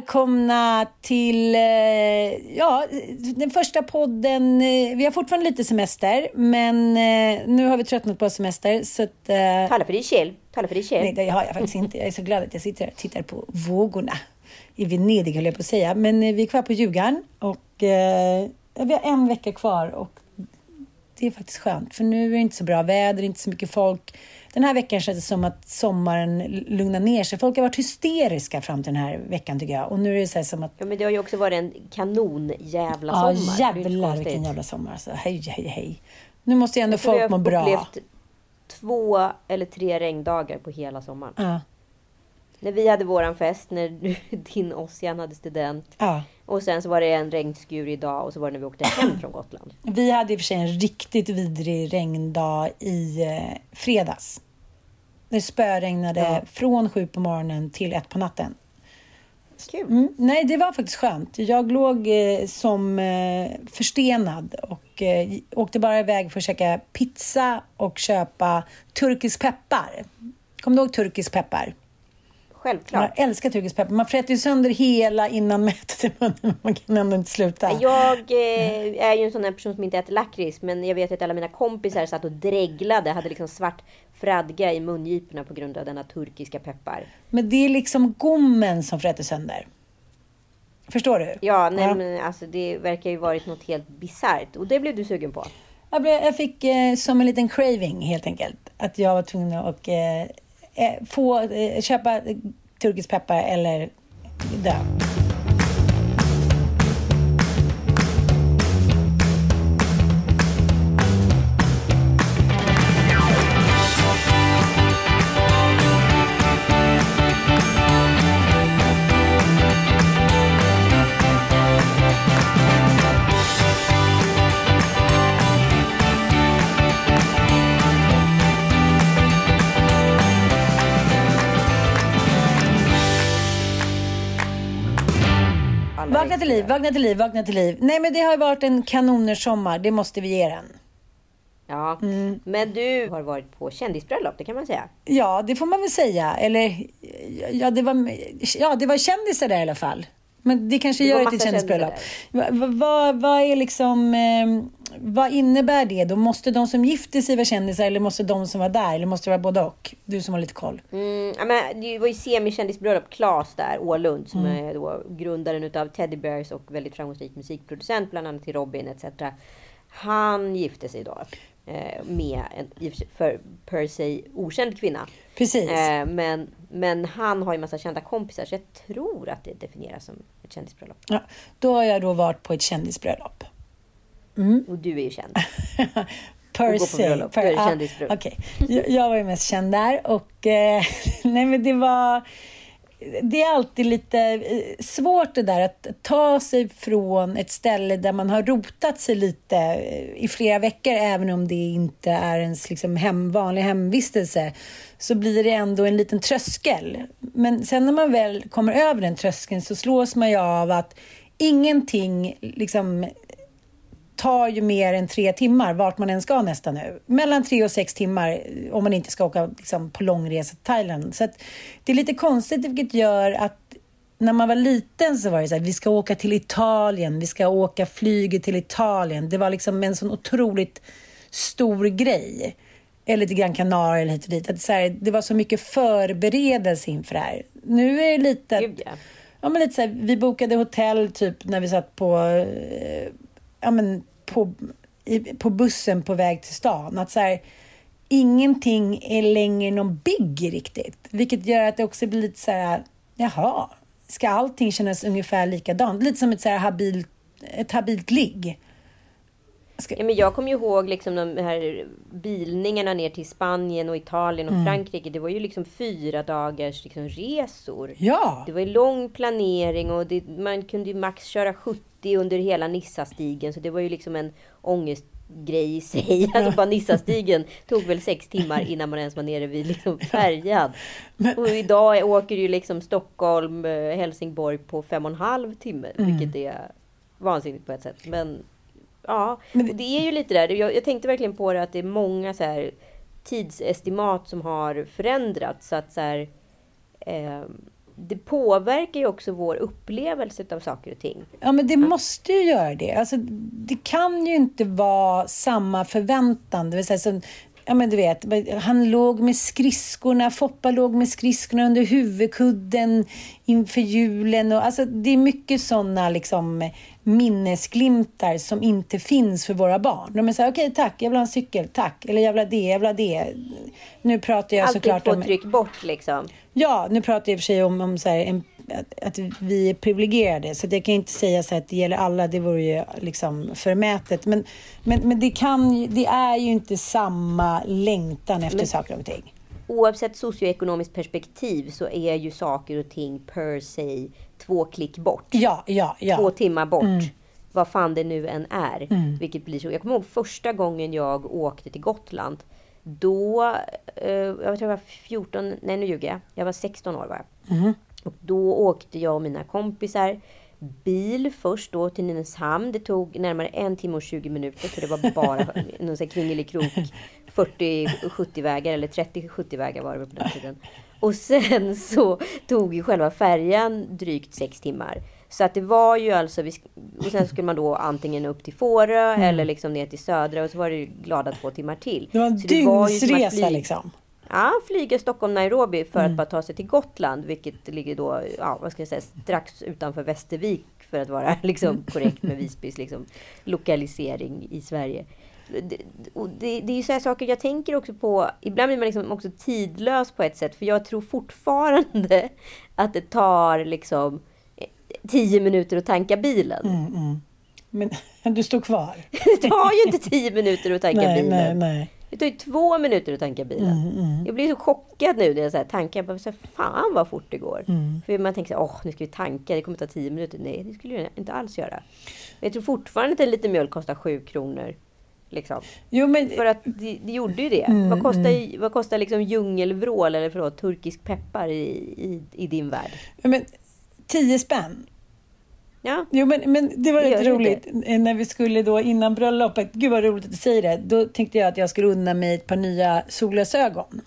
Välkomna till eh, ja, den första podden. Eh, Vi har fortfarande lite semester, men eh, nu har vi tröttnat på semester. Så att, Tala för dig själv. Tala för dig själv. nej, det har jag faktiskt inte. Jag är så glad att jag sitter och tittar på vågorna. I Venedig höll jag på att säga. Men vi är kvar på Ljugarn och eh, vi har en vecka kvar. Och det är faktiskt skönt, för nu är det inte så bra väder, inte så mycket folk. Den här veckan känns det som att sommaren lugnar ner sig. Folk har varit hysteriska fram till den här veckan tycker jag. Och nu är det så som att Ja, men det har ju också varit en kanon jävla Ja, sommar. Inte jävlar vilken jävla sommar. Alltså. Hej, hej, hej. Nu måste ju ändå folk må bra. två eller tre regndagar på hela sommaren. Ja, När vi hade våran fest, när du, din Ossian hade student. ja. Och sen så var det en regnskur idag och så var det när vi åkte hem från Gotland. Vi hade i och för sig en riktigt vidrig regndag i eh, fredags. Det spöregnade Ja. från sju på morgonen till ett på natten. Kul. Mm, nej, det var faktiskt skönt. Jag låg eh, som eh, förstenad och eh, åkte bara iväg för att käka pizza och köpa turkisk peppar. Kommer du ihåg turkisk peppar? Självklart. Jag älskar turkisk peppar. Man fräter ju sönder hela innan mätet i munnen. Man kan ändå inte sluta. Jag eh, är ju en sån här person som inte äter lakrits. Men jag vet att alla mina kompisar satt och dreglade. Hade liksom svart fradga i mungiporna på grund av denna turkiska peppar. Men det är liksom gommen som fräter sönder. Förstår du? Ja, nej, Ja. men alltså det verkar ju varit något helt bisarrt. Och det blev du sugen på. Jag, blev, jag fick eh, som en liten craving helt enkelt. Att jag var tvungen att eh, Eh, få, eh, köpa eh, turkisk peppar eller dö. Liv, vakna till liv, vakna till liv. Nej men det har varit en kanoners sommar, det måste vi ge den. Ja, Mm. men du har varit på kändisbröllop, det kan man säga. Ja, det får man väl säga. Eller, ja det var, ja, det var kändisar där i alla fall. Men det kanske Det gör det kändisbröllop. kändisar Va- va- Vad, vad är liksom, eh, vad innebär det då? Måste de som gifter sig vara kändisar eller måste de som var där? Eller måste det vara både och? Du som har lite koll. Mm, ja, men det var ju semikändisbröllop, Klas där, Ålund, som Mm. är då grundaren utav Teddy Bears och väldigt framgångsrik musikproducent, bland annat till Robin etc. Han gifte sig då eh, med en för per se okänd kvinna. Precis. Eh, men, men han har ju massa kända kompisar, så jag tror att det definieras som ett kändisbröllop. Ja, då har jag då varit på ett kändisbröllop. Och du är ju känd. Per se. Per, kändisbröllop. okej. jag, jag var ju mest känd där och eh, nej men det var det är alltid lite eh, svårt det där att ta sig från ett ställe där man har rotat sig lite eh, i flera veckor, även om det inte är ens liksom hem, vanlig hemvistelse, så blir det ändå en liten tröskel. Men sen när man väl kommer över den tröskeln så slås man ju av att ingenting liksom tar ju mer än tre timmar vart man än ska nästan nu. Mellan tre och sex timmar om man inte ska åka liksom, på långresa till Thailand. Så det är lite konstigt vilket gör att när man var liten så var det så här, vi ska åka till Italien, vi ska åka flyget till Italien. Det var liksom en sån otroligt stor grej. Eller till Gran Canaria eller hit och dit. Att så här, det var så mycket förberedelse inför det här. Nu är det lite... Gud, ja. Ja, men lite så här, vi bokade hotell typ när vi satt på, eh, ja, men på, i, på bussen på väg till stan. Att så här, ingenting är längre någon bigg riktigt. Vilket gör att det också blir lite så här, jaha, ska allting kännas ungefär likadant? Lite som ett, så här habilt, ett habilt ligg. Ska, Ja, men jag kommer ju ihåg liksom de här bilningarna ner till Spanien och Italien Mm. och Frankrike. Det var ju liksom fyra dagars liksom resor. ja, Det var ju lång planering och det, man kunde ju max köra 70 under hela Nissastigen. Så det var ju liksom en ångestgrej i sig. Alltså bara Nissastigen tog väl sex timmar innan man ens var nere vid liksom färjan. Och idag åker ju liksom Stockholm, eh, Helsingborg på fem och en halv timme. Mm. Vilket är vansinnigt på ett sätt. Men ja, och det är ju lite där. Jag, jag tänkte verkligen på det att det är många så här tidsestimat som har förändrats. Så att så här, eh, det påverkar ju också vår upplevelse av saker och ting. Ja, men det måste ju göra det. Alltså, det kan ju inte vara samma förväntan. Det vill säga, som, ja, men du vet, han låg med skridskorna, Foppa låg med skridskorna under huvudkudden inför julen. Och, alltså, det är mycket sådana liksom, minnesglimtar som inte finns för våra barn. De är så här, okej tack, jag vill ha en cykel, tack. Eller jag vill ha det, jag vill ha det. Nu pratar jag Alltid såklart två om... tryck bort liksom. Ja, nu pratar jag i och för sig om, om så här, en, att, att vi är privilegierade. Så det kan inte säga så att det gäller alla. Det vore ju liksom förmätet. Men, men, men det, kan, det är ju inte samma längtan efter saker och ting. Oavsett socioekonomiskt perspektiv så är ju saker och ting per se två klick bort. Ja, ja, ja. Två timmar bort. Vad fan det nu än är. Vilket blir så. Jag kommer ihåg första gången jag åkte till Gotland. Då, eh, jag tror jag var 14, nej nu ljuger jag. Jag var 16 år var jag. Och då åkte jag och mina kompisar bil först då till Nynäshamn. Det tog närmare en timme och 20 minuter för det var bara någon sån kringelikrok 40-70 vägar eller 30-70 vägar var det på den tiden. Och sen så tog ju själva färjan drygt sex timmar. Så att det var ju alltså, vi och sen skulle man då antingen upp till Fårö eller liksom ner till Södra och så var det ju glada två timmar till. Det var en dygnsresa liksom. Ja, flyga Stockholm-Nairobi för att bara ta sig till Gotland, vilket ligger då, ja, vad ska jag säga, strax utanför Västervik för att vara liksom korrekt med Visbys liksom, lokalisering i Sverige. Det, och det, det är ju så här saker jag tänker också på. Ibland blir man liksom också tidlös på ett sätt, för jag tror fortfarande att det tar liksom tio minuter att tanka bilen. Men du står kvar. Det tar ju inte tio minuter att tanka Nej, bilen. nej, nej. Det tar ju två minuter att tanka bilen. Jag blir så chockad nu när jag så här tankar. Jag bara, så här, fan vad fort det går. För man tänker så här, åh nu ska vi tanka, det kommer ta tio minuter. Nej, det skulle jag inte alls göra. Jag tror fortfarande att en liten mjölk kostar sju kronor. Liksom. Jo, men För att det, det gjorde ju det. vad kostar, vad kostar liksom djungelvrål eller förlåt, turkisk peppar i, i, i din värld? men, tio spänn. Ja, Jo, men, men det var Det rätt roligt. Eh, När vi skulle då innan bröllopet, gud vad roligt att du säger det. Då tänkte jag att jag skulle unna mig ett par nya solglasögon.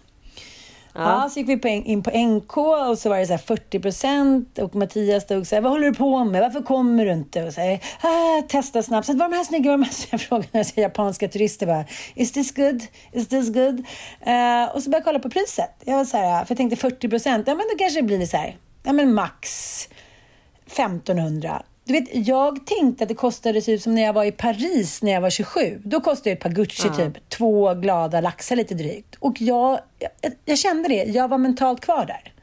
Ja. så gick vi på, in på NK och så var det så här 40 procent och Mattias stod så här, vad håller du på med? Varför kommer du inte? Och så här, ah, testa snabbt. Så, var de här snygga? Var de här snygga? Jag frågade ser japanska turister bara, is this good? Is this good? Eh, och så började jag kolla på priset. Jag var så här, för jag tänkte 40 procent, ja men då kanske det blir så här, ja men max 1500. Du vet, jag tänkte att det kostade typ som när jag var i Paris när jag var 27. Då kostade ett par Gucci typ två glada laxar lite drygt. Och jag, jag, jag kände det, jag var mentalt kvar där.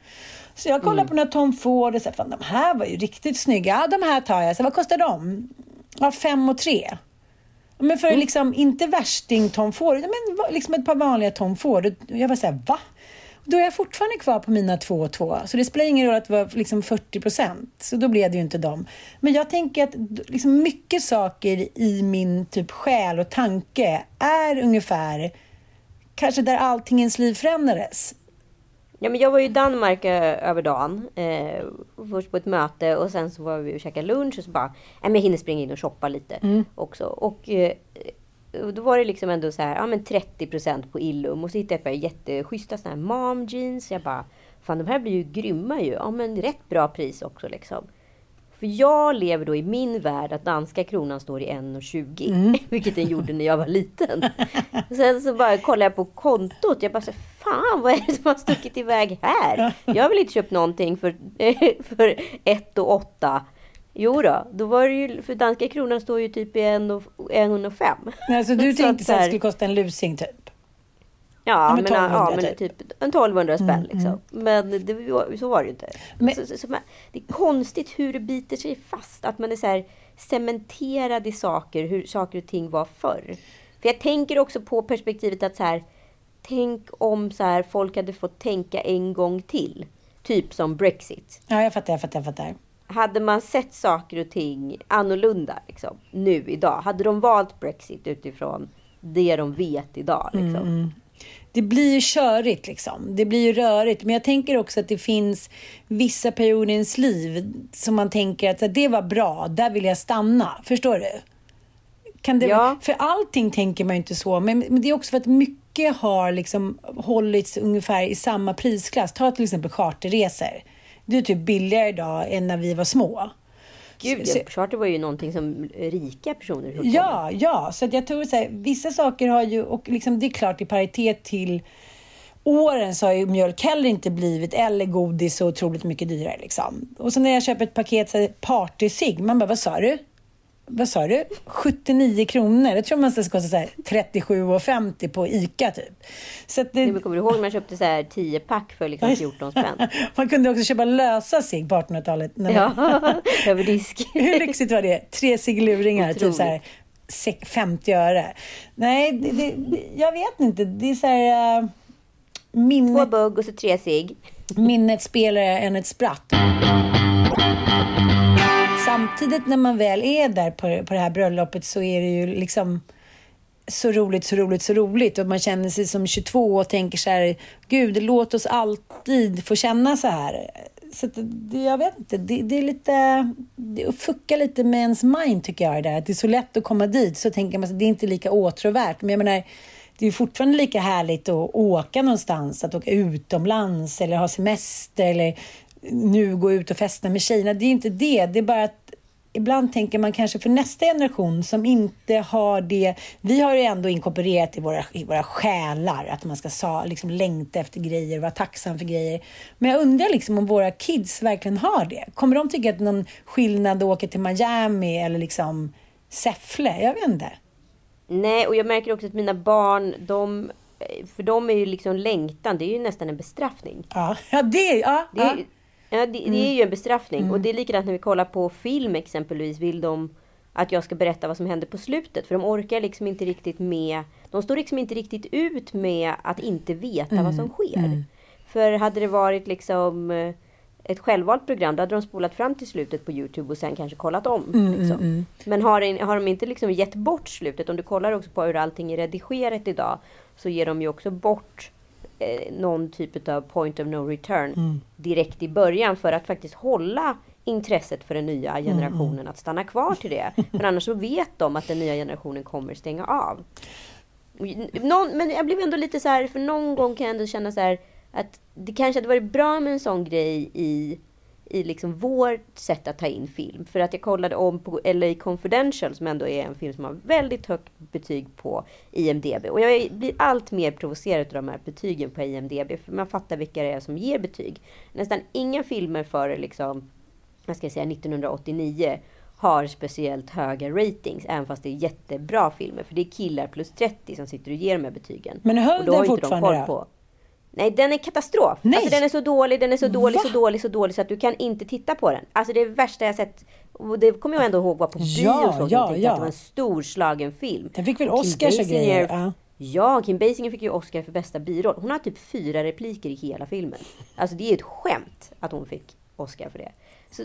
Så jag kollade på några Tom Ford och sa, fan de här var ju riktigt snygga. Ja, de här tar jag. Så vad kostar de? Ja, fem och tre. Men för liksom, inte värsting Tom Ford, men liksom ett par vanliga Tom Ford. Jag var så här, va? Då är jag fortfarande kvar på mina 2 och 2. Så det spelar ingen roll att det var liksom 40 procent. Så då blev det ju inte dem. Men jag tänker att liksom mycket saker i min typ själ och tanke är ungefär kanske där allting i ens liv förändrades. Ja, men jag var ju i Danmark eh, över dagen. Eh, först på ett möte och sen så var vi och käkade lunch och så bara, nej men jag hinner springa in och shoppa lite Mm. också. Och eh, då var det liksom ändå så här, ja men 30% på Illum och så hittade jag ett par jätteschyssta såna här mom jeans. Jag bara, fan de här blir ju grymma ju. Ja men rätt bra pris också liksom. För jag lever då i min värld att danska kronan står i 1,20. Vilket den gjorde när jag var liten. Sen så bara kollade jag på kontot. Jag bara så, fan vad är det som har stuckit iväg här? Jag har väl inte köpt någonting för, för 1 och 8. Jo då, då var det ju, för danska kronan står ju typ i 1,5. Alltså du Så tänkte att så att det skulle kosta en lusing typ? Ja, men men, ja, 1200 men typ. typ en 1200 spänn liksom. Men det, så var det ju inte. Men- så, så, så, man- det är konstigt hur det biter sig fast. Att man är så här cementerad i saker, hur saker och ting var förr. För jag tänker också på perspektivet att så här, tänk om så här, folk hade fått tänka en gång till. Typ som Brexit. Ja, jag fattar, jag fattar, jag fattar. Hade man sett saker och ting annorlunda liksom, nu idag? Hade de valt Brexit utifrån det de vet idag? Liksom? det blir ju körigt liksom. Det blir ju rörigt. Men jag tänker också att det finns vissa perioder i ens liv som man tänker att det var bra, där vill jag stanna. Förstår du? Kan det, Ja. För allting tänker man ju inte så, men, men det är också för att mycket har liksom hållits ungefär i samma prisklass. Ta till exempel charterresor. Det är typ billigare idag än när vi var små. Gud, Så- charter var ju någonting som rika personer höll med. Ja, ja. Så att jag tror så här, vissa saker har ju, och liksom det är klart i paritet till åren så har ju mjölk heller inte blivit, eller godis så otroligt mycket dyrare liksom. Och sen när jag köper ett paket så här, partysig, man bara, vad sa du? Vad sa du? 79 kronor. Jag tror man ska kosta så här 37,50 på ICA typ. Så det, kommer du ihåg när man köpte så här 10 pack för liksom 14 spänn? man kunde också köpa lösa cigg på 1800-talet. när man- Ja, över disk. Hur lyxigt var det? Tre ciggluringar, typ så här sek- 50 öre. Nej, det, det, jag vet inte. Det är så här... Uh, Två minnet, bugg och så tre cigg. minnet spelar än ett spratt. Samtidigt när man väl är där på, på det här bröllopet så är det ju liksom så roligt, så roligt, så roligt. Och man känner sig som 22 och tänker så här, gud, låt oss alltid få känna så här. Så att det, jag vet inte, det, det är lite, det fuckar lite med ens mind tycker jag. det Där. Att det är så lätt att komma dit, så tänker man att det är inte lika åtråvärt. Men jag menar, det är fortfarande lika härligt att åka någonstans, att åka utomlands eller ha semester eller nu gå ut och festa med tjejerna. Det är inte det, det är bara att ibland tänker man kanske för nästa generation som inte har det. Vi har ju ändå inkorporerat i våra, i våra själar att man ska sa, liksom, längta efter grejer, vara tacksam för grejer. Men jag undrar liksom om våra kids verkligen har det. Kommer de tycka att någon skillnad att åka till Miami eller liksom Säffle? Jag vet inte. Nej, och jag märker också att mina barn, de, för dem är ju liksom längtan, det är ju nästan en bestraffning. Ja, ja det ja, Det ja. Ja, det, det är ju en bestraffning. Och det är likadant när vi kollar på film exempelvis. Vill de att jag ska berätta vad som händer på slutet? För de orkar liksom inte riktigt med... De står liksom inte riktigt ut med att inte veta vad som sker. För hade det varit liksom eh, ett självvalt program, då hade de spolat fram till slutet på Youtube och sen kanske kollat om. liksom. Men har, har de inte liksom gett bort slutet, om du kollar också på hur allting är redigerat idag, så ger de ju också bort eh, någon typ av point of no return direkt i början för att faktiskt hålla intresset för den nya generationen att stanna kvar till det. För annars så vet de att den nya generationen kommer stänga av. Någon, men jag blev ändå lite så här, för någon gång kan jag ändå känna så här att det kanske hade varit bra med en sån grej i, i liksom vårt sätt att ta in film. För att jag kollade om på LA Confidential som ändå är en film som har väldigt högt betyg på IMDB. Och jag blir allt mer provocerad av de här betygen på IMDB. För man fattar vilka det är som ger betyg. Nästan inga filmer före liksom, vad ska jag säga, 1989 har speciellt höga ratings, även fast det är jättebra filmer. För det är killar plus 30 som sitter och ger de här betygen. Men höll den de fortfarande då? på- Nej, den är katastrof. Nej! Alltså den är så dålig, den är så dålig, Va? så dålig, så dålig så att du kan inte titta på den. Alltså det är det värsta jag sett. Och det kommer jag ändå ihåg var på bio Ja, och så. ja, ja. att det var en storslagen film. Den fick väl Oscars och grejer, ja. Ja, Kim Basinger fick ju Oscar för bästa biroll. Hon har typ fyra repliker i hela filmen. Alltså det är ett skämt att hon fick Oscar för det. Så,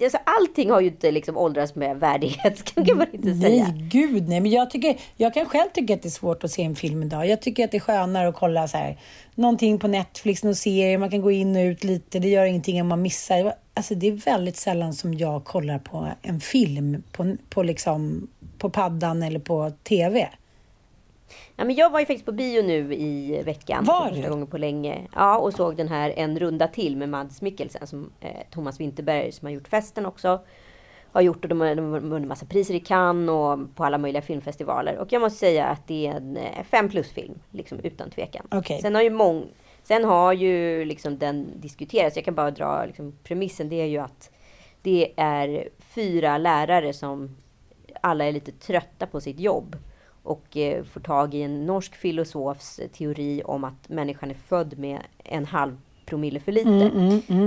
alltså, allting har ju inte liksom åldrats med värdighet, kan man inte säga. Nej, gud nej. Men jag, tycker, jag kan själv tycka att det är svårt att se en film idag. Jag tycker att det är skönare att kolla så här, någonting på Netflix, någon serie, man kan gå in och ut lite. Det gör ingenting om man missar. Alltså det är väldigt sällan som jag kollar på en film på, på, liksom, på paddan eller på TV. Ja, men jag var ju faktiskt på bio nu i veckan. Var för första gången på länge. Ja, och såg den här En runda till med Mads Mikkelsen. Som eh, Thomas Winterberg som har gjort festen också. Har gjort och de har, vunnit massa priser i Cannes och på alla möjliga filmfestivaler. Och jag måste säga att det är en eh, fem plus-film. Liksom utan tvekan. Okej. Sen har ju mång, Sen har ju liksom den diskuterats. Jag kan bara dra liksom, premissen. Det är ju att det är fyra lärare som alla är lite trötta på sitt jobb och eh, får tag i en norsk filosofs teori om att människan är född med en halv promille för lite.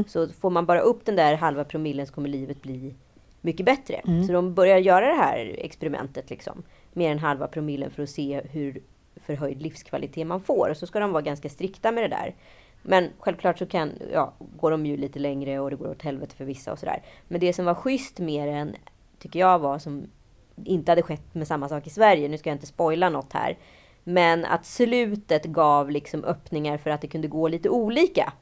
Så får man bara upp den där halva promillen så kommer livet bli mycket bättre. Så de börjar göra det här experimentet liksom, med den halva promillen för att se hur förhöjd livskvalitet man får. Och så ska de vara ganska strikta med det där. Men självklart så kan, ja, går de ju lite längre och det går åt helvete för vissa och sådär. Men det som var schysst med den, tycker jag var, som inte hade skett med samma sak i Sverige, nu ska jag inte spoila något här. Men att slutet gav liksom öppningar för att det kunde gå lite olika.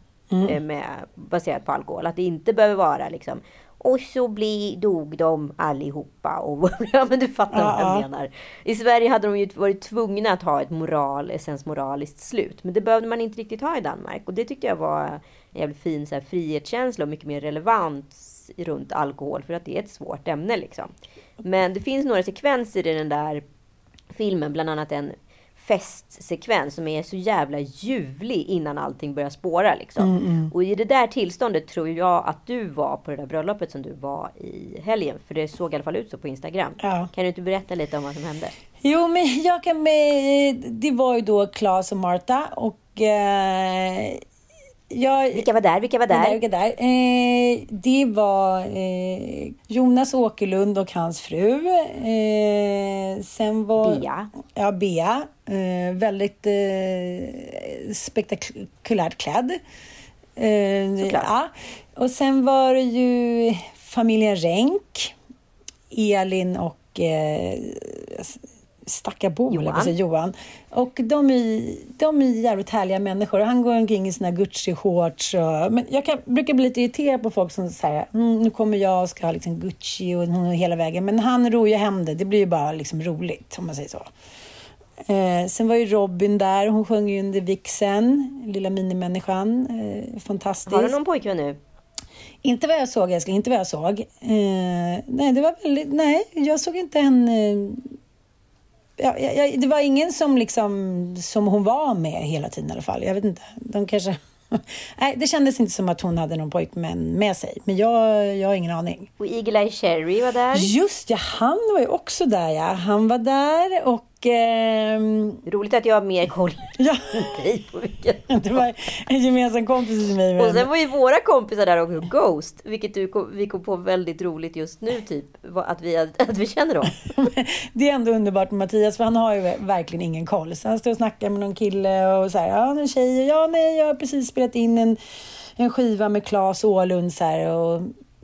eh, Med, baserat på alkohol. Att det inte behöver vara liksom och så bli, dog de allihopa. Och, ja, men du fattar vad jag menar. I Sverige hade de ju varit tvungna att ha ett moral, essensmoraliskt slut. Men det behövde man inte riktigt ha i Danmark. Och det tyckte jag var en jävligt fin så här, frihetskänsla och mycket mer relevant runt alkohol. För att det är ett svårt ämne liksom. Men det finns några sekvenser i den där filmen, bland annat en festsekvens som är så jävla ljuvlig innan allting börjar spåra. Liksom. Mm, Och i det där tillståndet tror jag att du var på det där bröllopet som du var i helgen. För det såg i alla fall ut så på Instagram. Ja. Kan du inte berätta lite om vad som hände? Jo, men jag kan Det var ju då Claes och Marta och eh, jag... Vilka var där? Vilka var Vilka där? Vilka där? Eh, det var eh, Jonas Åkerlund och hans fru. Eh, sen var... Bea. Ja, Bea. Eh, väldigt eh, spektakulärt klädd. Eh, Såklart. ja. Och sen var det ju familjen Renk. Elin och Stackabo, Johan. säga, Johan. Och de är, de är jävligt härliga människor. Han går omkring i sina Gucci-shorts. Men jag kan, brukar bli lite irriterad på folk som säger mm, nu kommer jag och ska ha liksom Gucci och hela vägen. Men han ror ju hem det. Det blir ju bara liksom roligt, om man säger så. Eh, sen var ju Robin där. Hon sjöng ju under vixen, lilla minimänniskan. Eh, fantastiskt. Har du någon pojkvän nu? Inte vad jag såg älskling, inte vad jag såg. Eh, nej, det var väldigt, nej, jag såg inte en... Eh, ja, ja, ja, det var ingen som liksom, som hon var med hela tiden i alla fall. Jag vet inte, de kanske... nej, det kändes inte som att hon hade någon pojkvän med sig. Men jag, jag har ingen aning. Och Eagle Eye Cherry var där. Just ja, han var ju också där ja. Han var där och... ehm, Roligt att jag har mer koll ja, än dig på vilken. det var en gemensam kompis till mig. Och Men... sen var ju våra kompisar där också, Ghost. Vilket du, kom- vi kom på väldigt roligt just nu typ. Att vi, att vi känner dem. det är ändå underbart med Mattias för han har ju verkligen ingen koll. Så han står och snackar med någon kille och så här, ja en tjej, ja nej jag har precis spelat in en, en skiva med Claes Åhlund så här, och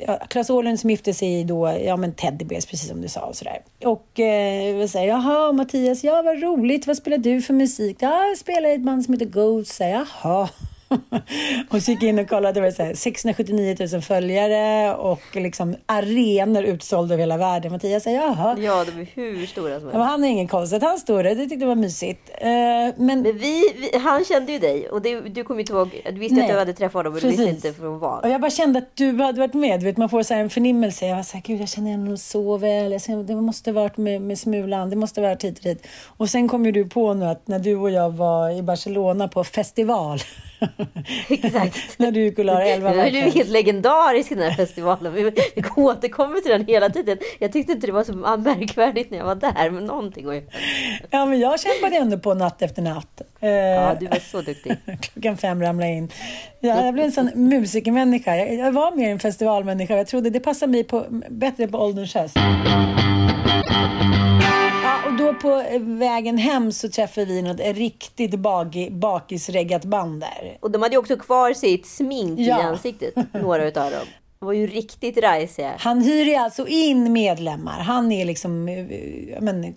ja, Claes Åhlund som gifte sig då, ja men Teddybears precis som du sa och sådär. Och eh, säger jaha Mattias, ja vad roligt, vad spelar du för musik? Ja, jag spelar i ett band som heter Ghost, säger jaha. och så gick jag in och kollade, det var så här, 679 000 följare och liksom arenor utsålda över hela världen. Mattias säger jaha. Ja, de är hur stora som Ja, men helst. han är ingen konstigt. Han stod där. Det tyckte jag var mysigt. Eh, men Men vi, vi, han kände ju dig och det, du kommer inte ihåg, du visste Nej, att du hade träffat honom men du visste precis. inte från vad. och jag bara kände att du hade varit med. Du vet, man får så här en förnimmelse. Jag var så här, gud jag känner honom så väl. Jag känner, det måste varit med, med Smulan. Det måste varit hit och dit. Och sen kom ju du på nu att när du och jag var i Barcelona på festival. Exakt. när du la dig elva Den är helt legendarisk den här festivalen. Vi, vi återkommer till den hela tiden. Jag tyckte inte det var så märkvärdigt när jag var där, men någonting var ju... Ja, men jag kämpade ändå på natt efter natt. Eh, Ja, du var så duktig. Klockan fem ramlade in. Ja, jag blev en sån musikermänniska. Jag, jag var mer en festivalmänniska. Jag trodde det passade mig på, bättre på ålderns höst. Då på vägen hem så träffade vi något riktigt bagi- bakisreggat band där. Och de hade ju också kvar sitt smink Ja. i ansiktet, några utav dem. De var ju riktigt rajsiga. Han hyr ju alltså in medlemmar. Han är liksom men,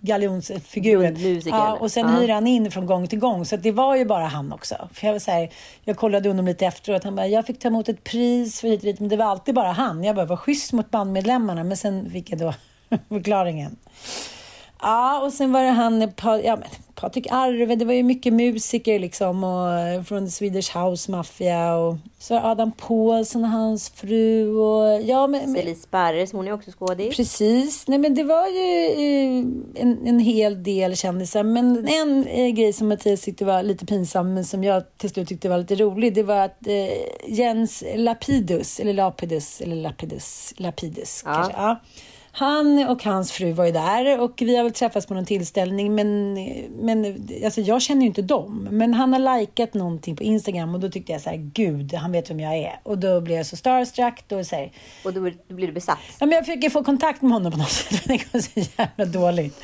galjonsfiguren. Ja, och sen Ja. hyr han in från gång till gång. Så det var ju bara han också. För jag, var så här, jag kollade honom lite efteråt. Han bara, jag fick ta emot ett pris för hit och dit. Men det var alltid bara han. Jag bara, var schysst mot bandmedlemmarna. Men sen fick jag då förklaringen. Ja, och sen var det han, ja, men Patrik Arve, det var ju mycket musiker liksom och från Swedish House Mafia och så Adam Pålsson och hans fru och ja men, Celie Sparre, som hon är också skådis. Precis. Nej, men det var ju eh, en, en hel del kändisar. Men en eh, grej som Mattias tyckte var lite pinsam, men som jag till slut tyckte var lite rolig, det var att eh, Jens Lapidus, eller Lapidus, eller Lapidus, Lapidus Ja. kanske. Ja. Han och hans fru var ju där och vi har väl träffats på någon tillställning men, men alltså jag känner ju inte dem. Men han har likat någonting på Instagram och då tyckte jag så här, gud, han vet vem jag är. Och då blev jag så starstruck och så här, Och då, då blir du besatt. Ja, men jag försöker få kontakt med honom på något sätt, men det går så jävla dåligt.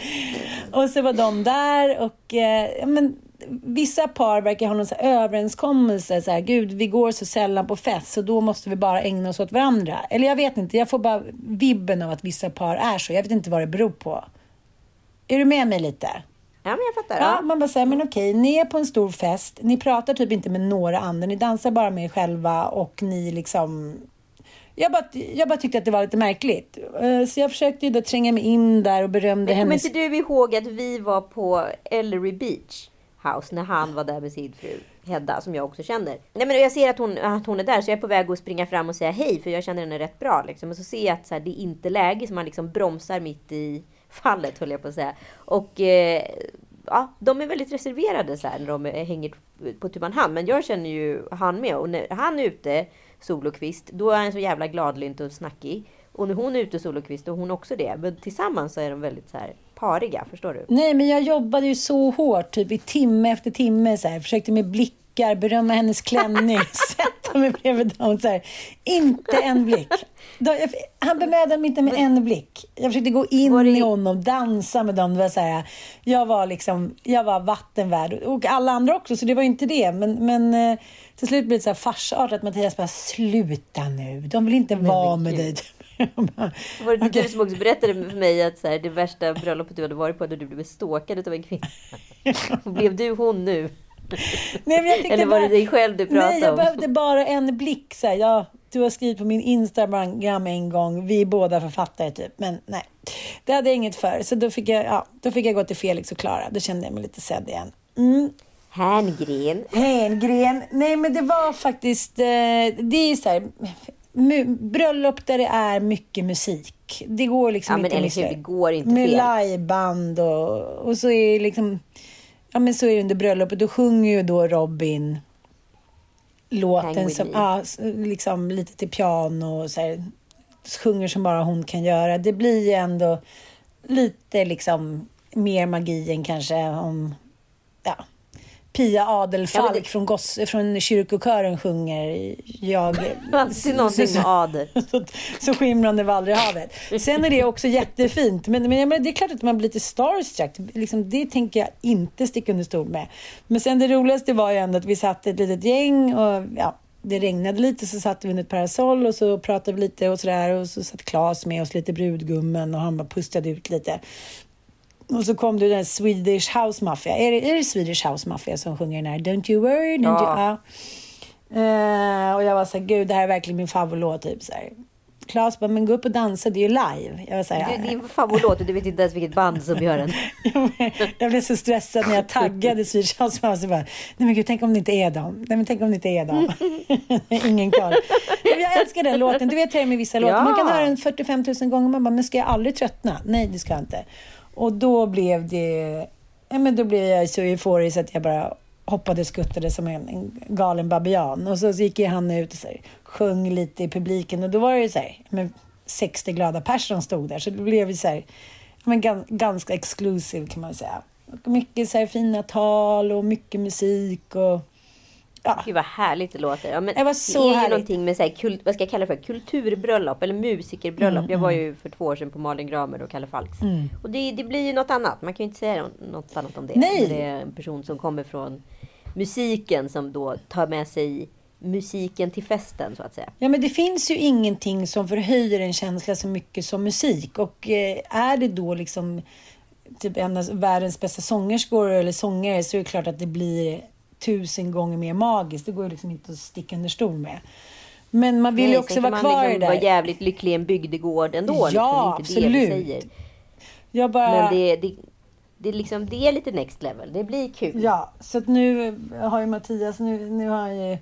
Och så var de där och eh, ja, men, vissa par verkar ha någon så överenskommelse. Så här, Gud, vi går så sällan på fest så då måste vi bara ägna oss åt varandra. Eller jag vet inte, jag får bara vibben av att vissa par är så. Jag vet inte vad det beror på. Är du med mig lite? Ja, men jag fattar. Ja, Ja. man bara säger, men okej, ni är på en stor fest, ni pratar typ inte med några andra, ni dansar bara med er själva och ni liksom... Jag bara, jag bara tyckte att det var lite märkligt. Eh, Så jag försökte ju då tränga mig in där och berömde Men hennes... inte du ihåg att vi var på Ellery Beach House när han var där med sin fru Hedda, som jag också känner. Nej, men jag ser att hon, att hon är där, så jag är på väg att springa fram och säga hej, för jag känner henne rätt bra. Liksom. Och så ser jag att så här, det är inte läge, så man liksom bromsar mitt i fallet, höll jag på att säga. Och eh, ja, de är väldigt reserverade så här, när de hänger på tu man hand. Men jag känner ju han med. Och när han är ute, solokvist, då är han så jävla gladlynt och snackig. Och när hon är ute solokvist, då är hon också det. Men tillsammans så är de väldigt så här pariga, förstår du? Nej, men jag jobbade ju så hårt, typ i timme efter timme. Så här. Försökte med blickar, berömma hennes klänning, sätta mig bredvid dem. Så här. Inte en blick. Han bemödade mig inte med en blick. Jag försökte gå in i honom, dansa med dem. Det var så här, jag var liksom, jag var vattenvärd. Och alla andra också, så det var inte det. Men, men eh, till slut blev det så här farsartat. Mattias bara, sluta nu. De vill inte vara med dig. Bara, Var det "Okej." du som också berättade för mig att så här, det värsta bröllopet du hade varit på, där du blev stalkad av en kvinna? Blev du hon nu? Nej, men jag Eller var det dig själv du pratade Nej, jag om? behövde bara en blick. Så här, ja, du har skrivit på min Instagram en gång, vi är båda författare typ. Men nej, det hade jag inget för. Så då fick jag, ja, då fick jag gå till Felix och Klara. Då kände jag mig lite sedd igen. Mm. Herngren. Hengren. Nej, men det var faktiskt... Eh, det är så här... Bröllop där det är mycket musik. Det går liksom Ja, men inte eller missa. hur, det går inte Med fel. liveband och, och så är liksom... Ja, men så är det under bröllopet. Då sjunger ju då Robin låten som, ja, liksom lite till piano och så här, sjunger som bara hon kan göra. Det blir ju ändå lite liksom mer magi än kanske om ja, Pia Adelfalk Ja, men det- från, goss, från kyrkokören sjunger Jag... Alltid någonting med Ader. så, så skimrande aldrig havet. Sen är det också jättefint. Men, men, menar, det är klart att man blir lite starstruck. Liksom, det tänker jag inte sticka under stol med. Men sen det roligaste var ju ändå att vi satt ett litet gäng och ja, det regnade lite så satt vi under ett parasoll och så pratade vi lite och sådär och så satt Claes med oss, lite brudgummen och han bara pustade ut lite. Och så kom det den Swedish House Mafia. Är det, är det Swedish House Mafia som sjunger den här Don't you worry? Don't Ja. you, ja. Eh, och jag var så här, gud det här är verkligen min favoritlåt. Typ, så här. Claes bara, men gå upp och dansa, det är ju live. Jag var så här, Det är din favoritlåt och du vet inte ens vilket band som gör den. jag blev så stressad när jag taggade Swedish House Mafia. Bara, Nej men gud, tänk om det inte är dem. Nej men tänk om det inte är dem. Ingen koll. Jag älskar den låten. Du vet hur det är med vissa låtar. Man kan höra den 45 000 gånger. Man bara, men ska jag aldrig tröttna? Nej, det ska jag inte. Och då blev det... Ja, men då blev jag så euforisk att jag bara hoppade och skuttade som en, en galen babian. Och så, så gick ju han ut och så här, sjöng lite i publiken. Och då var det ju så här, men 60 glada personer stod där. Så det blev ju så här, men ganska exclusive kan man säga. Mycket så här fina tal och mycket musik. Och, Ja. Gud vad härligt det låter. Ja, men Det var så det är ju härligt. någonting med så här, kult, vad ska jag kalla det för? Kulturbröllop eller musikerbröllop. Mm, jag var ju för två år sedan på Malin Gramer och Kalle Falks. Och det, det blir ju något annat. Man kan ju inte säga något annat om det. Nej. Det är en person som kommer från musiken som då tar med sig musiken till festen så att säga. Ja, men det finns ju ingenting som förhöjer en känsla så mycket som musik. Och eh, är det då liksom typ en av världens bästa sångerskor eller sångare så är det klart att det blir tusen gånger mer magiskt. Det går ju liksom inte att sticka under stol med. Men man vill ju Nej, också sen vara kvar man liksom det vara där. jävligt lycklig i en bygdegård ändå. Ja, liksom. Det är inte det absolut. säger. Jag bara... Men det, det, det, liksom, det är lite next level. Det blir kul. Ja, så att nu har ju Mattias, nu, nu, har ju,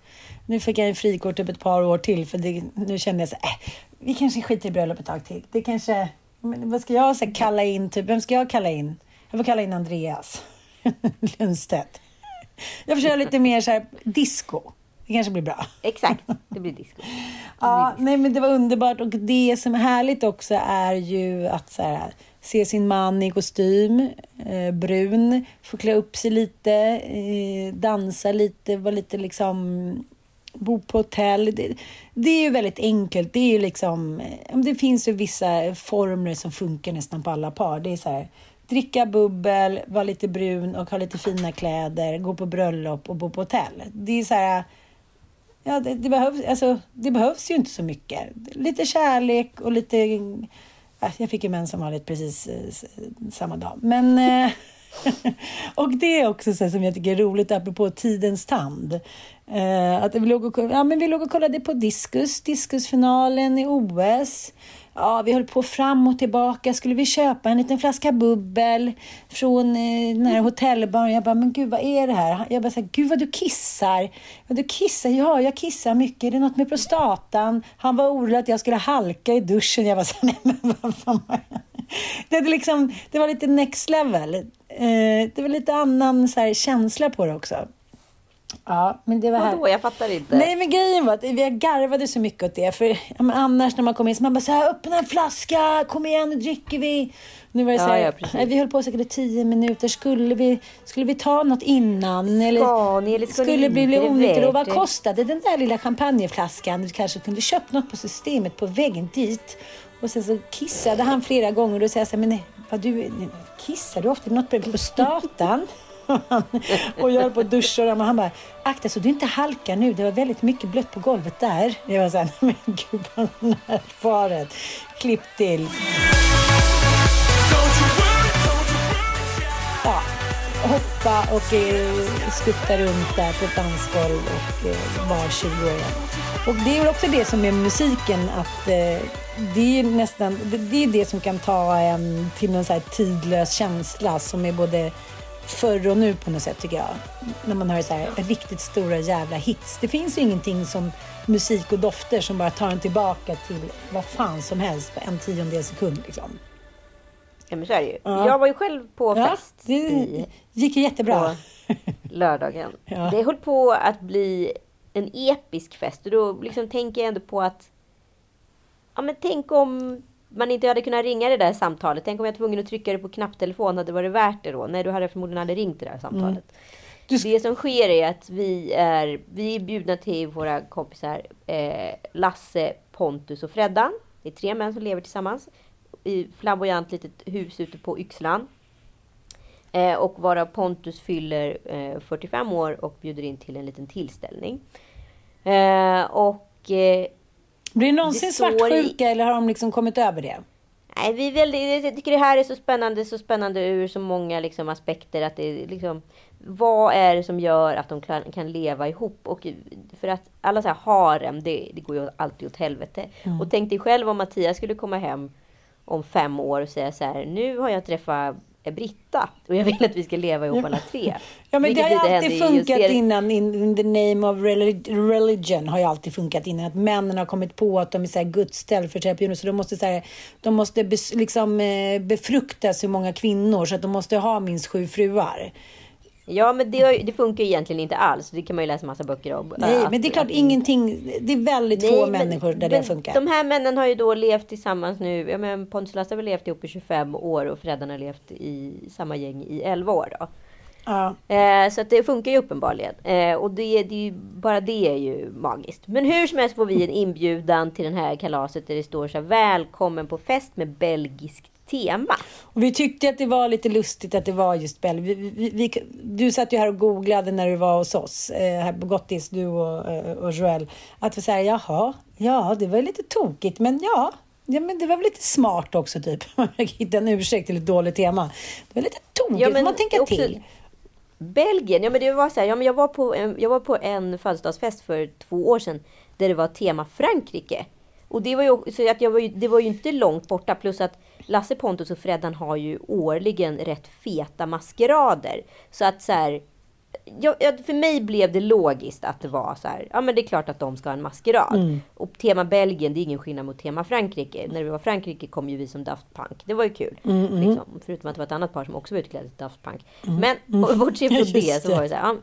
nu fick jag en frikort typ ett par år till för det, nu kände jag så äh, vi kanske skiter i bröllop ett tag till. Det kanske, men vad ska jag så här, kalla in, typ, vem ska jag kalla in? Jag får kalla in Andreas Lundstedt. Jag får köra lite mer så här disco. Det kanske blir bra. Exakt, det blir disco. Ja, nej men det var underbart och det som är härligt också är ju att så här, se sin man i kostym, eh, brun, få klä upp sig lite, eh, dansa lite, vara lite liksom bo på hotell. Det, det är ju väldigt enkelt. Det är ju liksom, eh, det finns ju vissa formler som funkar nästan på alla par. Det är så här, dricka bubbel, vara lite brun och ha lite fina kläder, gå på bröllop och bo på hotell. Det är så här, Ja, det, det, behövs, alltså, det behövs ju inte så mycket. Lite kärlek och lite... Jag fick ju mens som vanligt precis eh, samma dag. Men... Eh, Och det är också så här som jag tycker är roligt, apropå tidens tand. Eh, att vi låg, och, ja, men vi låg och kollade på diskus, diskusfinalen i OS. Ja, vi höll på fram och tillbaka. Skulle vi köpa en liten flaska bubbel från eh, den här hotellbaren? Jag bara, men gud, vad är det här? Jag bara, så här, gud vad du kissar. Ja, du kissar? Ja, jag kissar mycket. Är det något med prostatan? Han var orolig att jag skulle halka i duschen. Jag bara, så här, nej men vad fan var det? Det, liksom, det var lite next level. Eh, det var lite annan så här, känsla på det också. Ja, men det var här. Vadå? Jag fattar inte. Nej, men grejen var att vi garvade så mycket åt det. För ja, annars när man kom in så man bara så här, öppna en flaska, kom igen, nu dricker vi. Nu var det Ja, så här, ja, nej, vi höll på säkert i tio minuter. Skulle vi, skulle vi ta något innan? Eller Ska ni eller ska skulle inte? bli, bli det onyttigt? Och vad det? kostade den där lilla champagneflaskan? Du kanske kunde köpt något på systemet på vägen dit. Och sen så kissade han flera gånger och då jag så här, men vad du, kissar du ofta? Är något på prostatan? och jag höll på att duscha och han bara, akta så du inte halkar nu. Det var väldigt mycket blött på golvet där. Jag var såhär, men gud vad närfaret. Klipp till. Ja, hoppa och eh, skutta runt där på ett dansgolv och eh, var 20 år. Och det är väl också det som är musiken, att eh, det är nästan, det, det är det som kan ta en till någon så här tidlös känsla som är både förr och nu på något sätt tycker jag. När man hör så här riktigt stora jävla hits. Det finns ju ingenting som musik och dofter som bara tar en tillbaka till vad fan som helst på en tiondel sekund liksom. Ja, men så är det ju. Ja. Jag var ju själv på Ja, fest det i gick ju jättebra. lördagen. Ja. Det höll på att bli en episk fest. Och då liksom tänker jag ändå på att... Ja, men tänk om man inte hade kunnat ringa det där samtalet. Tänk om jag var tvungen att trycka det på knapptelefon. Hade det varit värt det då? Nej, du hade förmodligen aldrig ringt det där samtalet. Mm. Du sk- Det som sker är att vi är, vi är bjudna till våra kompisar eh, Lasse, Pontus och Freddan. Det är tre män som lever tillsammans i flamboyant litet hus ute på Yxlan. Eh, och varav Pontus fyller eh, 45 år och bjuder in till en liten tillställning. Eh, och eh, Blir det någonsin Det står i- svartsjuka eller har de liksom kommit över det? Nej, vi väldigt, jag tycker det här är så spännande, så spännande ur så många liksom, aspekter. Att det liksom, vad är det som gör att de kan, kan leva ihop? Och för att alla så här harem, det, det går ju alltid åt helvete. Mm. Och tänk dig själv om Mattias skulle komma hem om fem år och säga så här, nu har jag träffat Britta och jag vill att vi ska leva ihop alla tre. Ja, men det har ju alltid funkat innan. In, the name of relig- religion har ju alltid funkat innan. Att männen har kommit på att de är så här Guds ställföreträdare. Så de måste, så här, de måste liksom, eh, befrukta så många kvinnor så att de måste ha minst sju fruar. Ja, men det, det funkar ju egentligen inte alls. Det kan man ju läsa massa böcker om. Nej, Att- men det är klart att- ingenting. Det är väldigt få men- människor där det funkar. De här männen har ju då levt tillsammans nu. Ja, men Pontus Lasse har väl levt ihop i 25 år och Freddan har levt i samma gäng i 11 år. Då. Ja. Eh, så att det funkar ju uppenbarligen. Eh, och det, det är ju, bara det är ju magiskt. Men hur som helst får vi en inbjudan till den här kalaset där det står så här, välkommen på fest med belgiskt tema. Och vi tyckte att det var lite lustigt att det var just Bell. Vi, vi, vi, du satt ju här och googlade när du var hos oss, eh, här på Gottis, du och, eh, och Joel. Att vi säger jaha, ja, det var lite tokigt, men ja, Ja, men det var väl lite smart också, typ. Man hitta en ursäkt till ett dåligt tema. Det var lite tokigt, Ja, men man tänka också- till. Belgien, ja men det var så här, ja men jag var på en, jag var på en födelsedagsfest för två år sedan där det var tema Frankrike. Och det var ju, så att jag var ju, det var ju inte långt borta plus att Lasse Pontus och Freddan har ju årligen rätt feta maskerader. Så att så här, ja, ja, för mig blev det logiskt att det var så här, ja men det är klart att de ska ha en maskerad. Och tema Belgien, det är ingen skillnad mot tema Frankrike. När det var Frankrike kom ju vi som Daft Punk. Det var ju kul. Liksom. Förutom att det var ett annat par som också var utklädda till Daft Punk. Men och bortsett från det så var det så här, ja,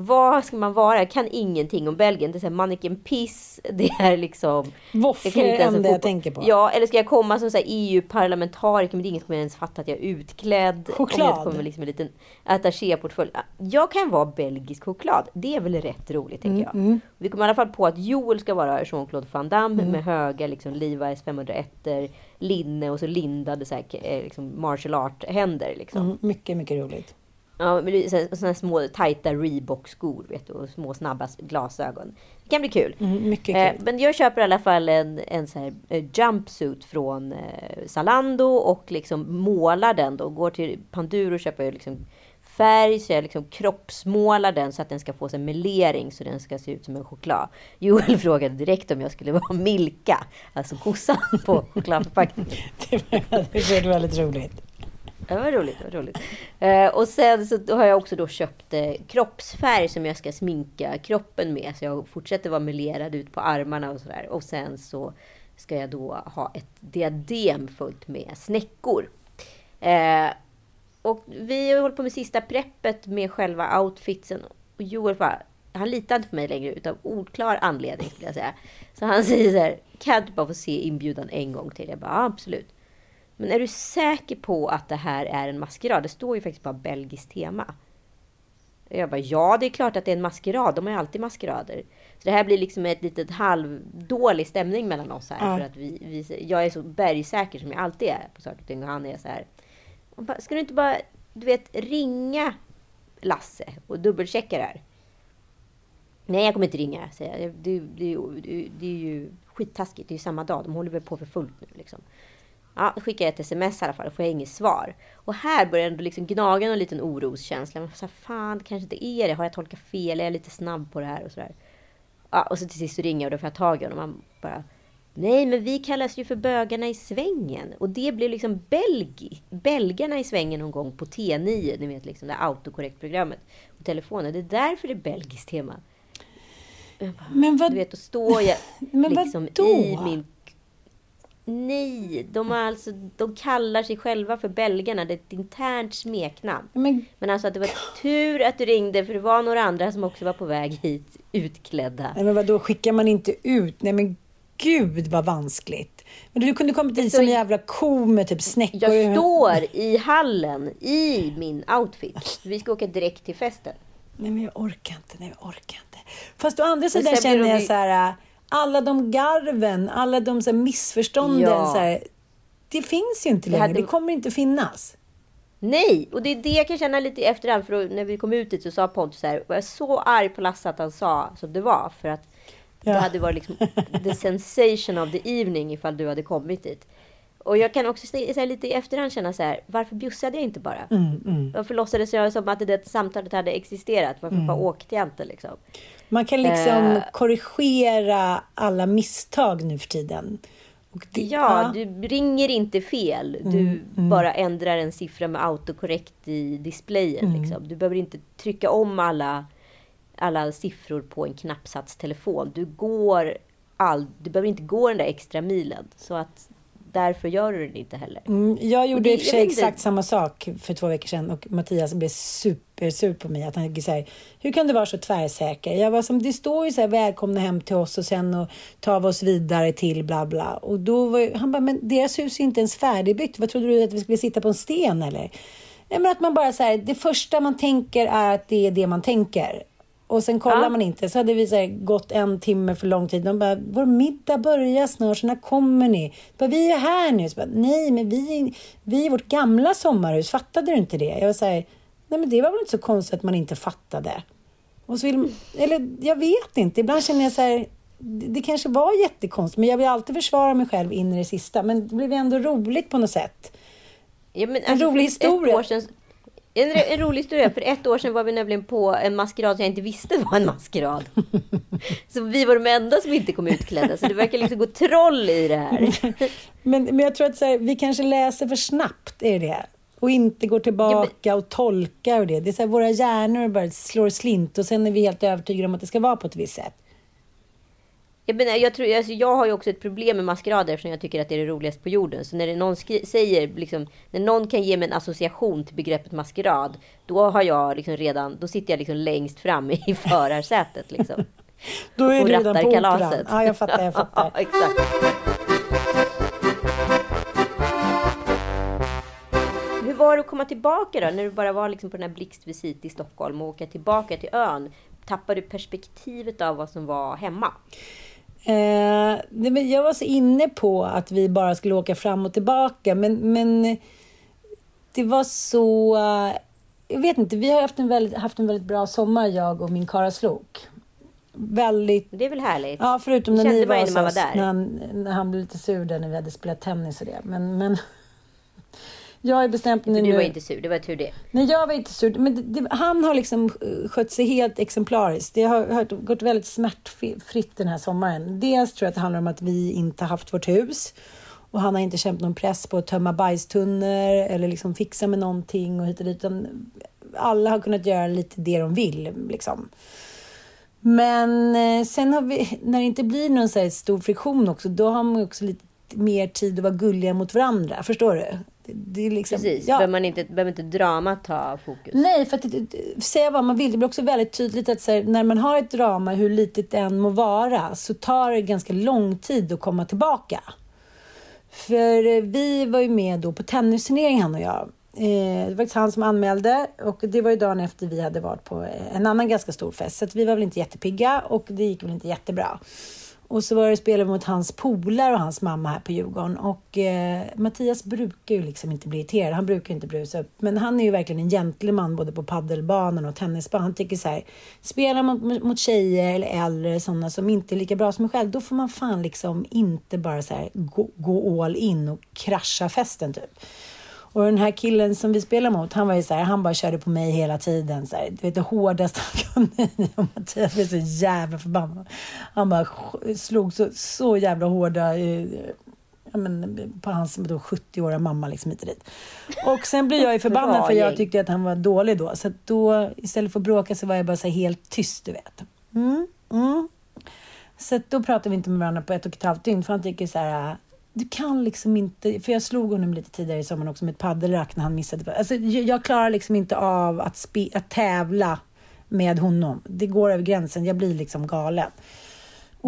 vad ska man vara? Jag kan ingenting om Belgien. Det är Mannequin Piss. Det är liksom... Våfflor är inte det enda jag tänker på. Ja, eller ska jag komma som EU-parlamentariker men det är ingen som ens fattar att jag är utklädd. Om Choklad. jag kommer med liksom en liten attachéportfölj. Jag kan vara belgisk choklad. Det är väl rätt roligt tänker jag. Mm, Vi kommer i alla fall på att Joel ska vara Jean-Claude Van Damme med höga liksom, Levi's 501 linne och så lindade så här, eh, liksom, martial art-händer. Liksom. Mm, mycket, mycket roligt. Ja, men det är så här- såna här små tajta Reebok-skor vet du, och små snabba glasögon. Det kan bli kul. Mm, mycket Eh, kul. men jag köper i alla fall en, en så här, eh, jumpsuit från eh, Zalando och liksom målar den då. Går till Panduro och köper liksom färg så jag liksom kroppsmålar den så att den ska få en melering så den ska se ut som en choklad. Joel frågade direkt om jag skulle vara Milka, alltså kossan på chokladförpackningen. Det var väldigt roligt. Det var roligt. Det var roligt. Eh, och sen så har jag också då köpt eh, kroppsfärg som jag ska sminka kroppen med. Så jag fortsätter vara melerad ut på armarna och sådär. Och sen så ska jag då ha ett diadem fullt med snäckor. Eh, och vi har hållit på med sista preppet med själva outfitsen. Och Joel bara, han litar inte på mig längre utav oklar anledning skulle jag säga. Så han säger så här, kan jag inte bara få se inbjudan en gång till? Jag bara, ja, absolut. Men är du säker på att det här är en maskerad? Det står ju faktiskt bara belgiskt tema. Och Jag bara, ja det är klart att det är en maskerad. De har ju alltid maskerader. Så det här blir liksom ett litet halvdålig stämning mellan oss här. Ja. För att vi, vi, jag är så bergsäker som jag alltid är på saker och ting. Och han är så här. Bara, Ska du inte bara, du vet, ringa Lasse och dubbelchecka det här? Nej, jag kommer inte ringa, säger jag. Det, det, det, det är ju skittaskigt. Det är ju samma dag. De håller väl på för fullt nu liksom. Ja, då skickar jag ett sms i alla fall och får jag inget svar. Och här börjar ändå liksom gnaga någon liten oroskänsla. Man får så här, fan, det kanske inte är det. Har jag tolkat fel? Är jag lite snabb på det här? Och så där. Ja, och så till sist så ringer jag och då får jag tag i honom. Han bara, nej men vi kallas ju för bögarna i svängen. Och det blev liksom Belgi, belgarna i svängen någon gång på T9. Ni vet liksom det autokorrektprogrammet på telefonen. Det är därför det är belgiskt tema. Bara, Men vad... du vet, då står jag Men liksom i min... Nej, de, har alltså, de kallar sig själva för belgarna. Det är ett internt smeknamn. Men, Men alltså att det var tur att du ringde för det var några andra som också var på väg hit utklädda. nej, men vadå, skickar man inte ut? Nej men gud vad vanskligt. Men du kunde kommit dit som en jävla ko med typ snäckor. Jag står i hallen i min outfit. Vi ska åka direkt till festen. Nej men jag orkar inte, nej jag orkar inte. Fast å andra sidan känner jag så här, alla de garven, alla de så här missförstånden. Ja. Så här, det finns ju inte Det längre, hade- det kommer inte finnas. Nej, och det är det jag kan känna lite i efterhand. För när vi kom ut dit så sa Pontus så här, var jag så arg på Lasse att han sa som det var. För att Ja. det hade varit liksom the sensation of the evening ifall du hade kommit dit. Och jag kan också så lite i efterhand känna så här, varför bjussade jag inte bara? Mm, Varför låtsades jag som att det där samtalet hade existerat? Varför Mm. bara åkte jag inte liksom? Man kan liksom Eh. korrigera alla misstag nu för tiden. Det, Ja, du ringer inte fel. Du Mm, bara ändrar en siffra med autokorrekt i displayen. Mm. Liksom. Du behöver inte trycka om alla, alla siffror på en knappsatstelefon. Du, går all, du behöver inte gå den där extra milen. Så att därför gör du det inte heller. Mm, jag gjorde det- i och för sig exakt samma sak för två veckor sedan och Mattias blev supersur på mig. Att han så här, hur kan du vara så tvärsäker? Jag var som, det står ju så här, välkomna hem till oss och sen och tar vi oss vidare till bla bla. Och då var, han bara, men deras hus är inte ens färdigbyggt. Vad trodde du att vi skulle sitta på en sten eller? Nej, men att man bara så här, det första man tänker är att det är det man tänker. Och sen kollar Ja. man inte. Så hade vi så här, gått en timme för lång tid. De bara, vår middag börjar snart, så när kommer ni? Bara, vi är här nu. Så bara, Nej, men vi, vi är vårt gamla sommarhus. Fattade du inte det? Jag var så här, nej men det var väl inte så konstigt att man inte fattade. Och så vill, eller jag vet inte. Ibland känner jag så här, det, det kanske var jättekonstigt. Men jag vill alltid försvara mig själv in i det sista. Men det blev ändå roligt på något sätt. Ja, En rolig för ett historia. år sedan- en, en rolig historia. För ett år sedan var vi nämligen på en maskerad som jag inte visste var en maskerad. Så vi var de enda som inte kom utklädda. Så det verkar liksom gå troll i det här. Men, men jag tror att så här, vi kanske läser för snabbt, är det Och inte går tillbaka och tolkar och det. Det är så här, våra hjärnor bara slår slint och sen är vi helt övertygade om att det ska vara på ett visst sätt. Jag, menar, jag, tror, alltså, jag har ju också ett problem med maskerader eftersom jag tycker att det är det roligaste på jorden. Så när det någon säger, liksom, när någon kan ge mig en association till begreppet maskerad, då har jag liksom redan, då sitter jag liksom längst fram i förarsätet. Liksom. Då är och du redan på kalaset. Ja, jag fattar, jag fattar. Ja, exakt. Hur var det att komma tillbaka då? När du bara var liksom på den här blixtvisit i Stockholm och åka tillbaka till ön. Tappade du perspektivet av vad som var hemma? Eh, men jag var så inne på att vi bara skulle åka fram och tillbaka, men, men det var så... jag vet inte, vi har haft en väldigt, haft en väldigt bra sommar, jag och min Karaslok. Väldigt... Det är väl härligt? Ja, förutom när ni var hos var oss, där. när han, när han blev lite sur där när vi hade spelat tennis och det. Men, men jag ju bestämt För du nu... var inte sur, det var tur det. Nej, jag var inte sur. Men det, det, han har liksom eh, skött sig helt exemplariskt. Det har, har gått väldigt smärtfritt den här sommaren. Dels tror jag att det handlar om att vi inte har haft vårt hus. Och han har inte känt någon press på att tömma bajstunnor eller liksom fixa med någonting och hit och dit. Alla har kunnat göra lite det de vill. Liksom. Men eh, sen har vi, när det inte blir någon så stor friktion också, då har man också lite mer tid att vara gulliga mot varandra. Förstår du? Det, är liksom, Precis, ja. behöver, man inte, behöver inte dramat ta fokus. Nej, för att det- det- säga vad man vill, det blir också väldigt tydligt att här, när man har ett drama, hur litet det än må vara, så tar det ganska lång tid att komma tillbaka. För eh, vi var ju med då på tennisturnering han och jag. Eh, det var faktiskt han som anmälde och det var ju dagen efter vi hade varit på en annan ganska stor fest. Så vi var väl inte jättepigga och det gick väl inte jättebra. Och så var det spelade mot hans polare och hans mamma här på Djurgården. Och eh, Mattias brukar ju liksom inte bli irriterad. Han brukar inte brusa upp. Men han är ju verkligen en gentleman både på paddelbanan och tennisbanan. Han tycker så här, spelar man mot tjejer eller äldre, sådana som inte är lika bra som en själv, då får man fan liksom inte bara så här gå, gå all in och krascha festen typ. Och den här killen som vi spelar mot, han var ju så här, han bara körde på mig hela tiden. Så här, du vet det hårdaste han kunde. Och Mattias blev så jävla förbannad. Han bara slog så, så jävla hårda eh, ja, men, på hans då 70-åriga mamma liksom hit och dit. Och sen blir jag ju förbannad för jag tyckte att han var dålig då. Så att då istället för att bråka så var jag bara så här helt tyst, du vet. Mm, mm. Så då pratade vi inte med varandra på ett och ett halvt dygn för han tycker så här du kan liksom inte, för jag slog honom lite tidigare i sommaren också med ett paddelrack när han missade. Alltså, jag, klarar liksom inte av att, spe, att tävla med honom. Det går över gränsen, jag blir liksom galen.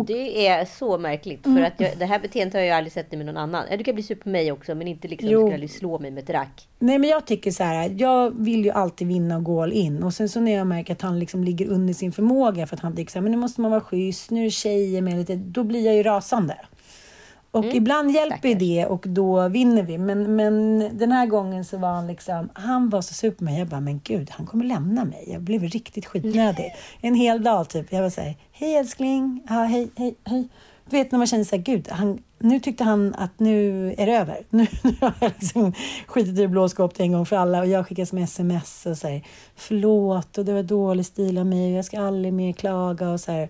Det är så märkligt. Mm. För att jag, det här beteendet har jag aldrig sett med någon annan. Du kan bli sur på mig också, men inte liksom, Jo. du slå mig med ett rack. Nej men jag tycker så här, jag vill ju alltid vinna och gå all in. Och sen så när jag märker att han liksom ligger under sin förmåga för att han tycker så här, men nu måste man vara schysst, nu är det tjejer med lite, då blir jag ju rasande. Och ibland hjälper ju stackars. det och då vinner vi. Men, men den här gången så var han liksom, han var så sur på mig. Jag bara, men gud, han kommer lämna mig. Jag blev riktigt skitnödig. En hel dag typ. Jag var så här, hej älskling, ja, hej, hej, hej. Du vet när man känner så här, gud, han, nu tyckte han att nu är det över. Nu, nu har jag liksom skitit i blå skåpet en gång för alla och jag skickar som sms och säger förlåt och det var dålig stil av mig och jag ska aldrig mer klaga och så här.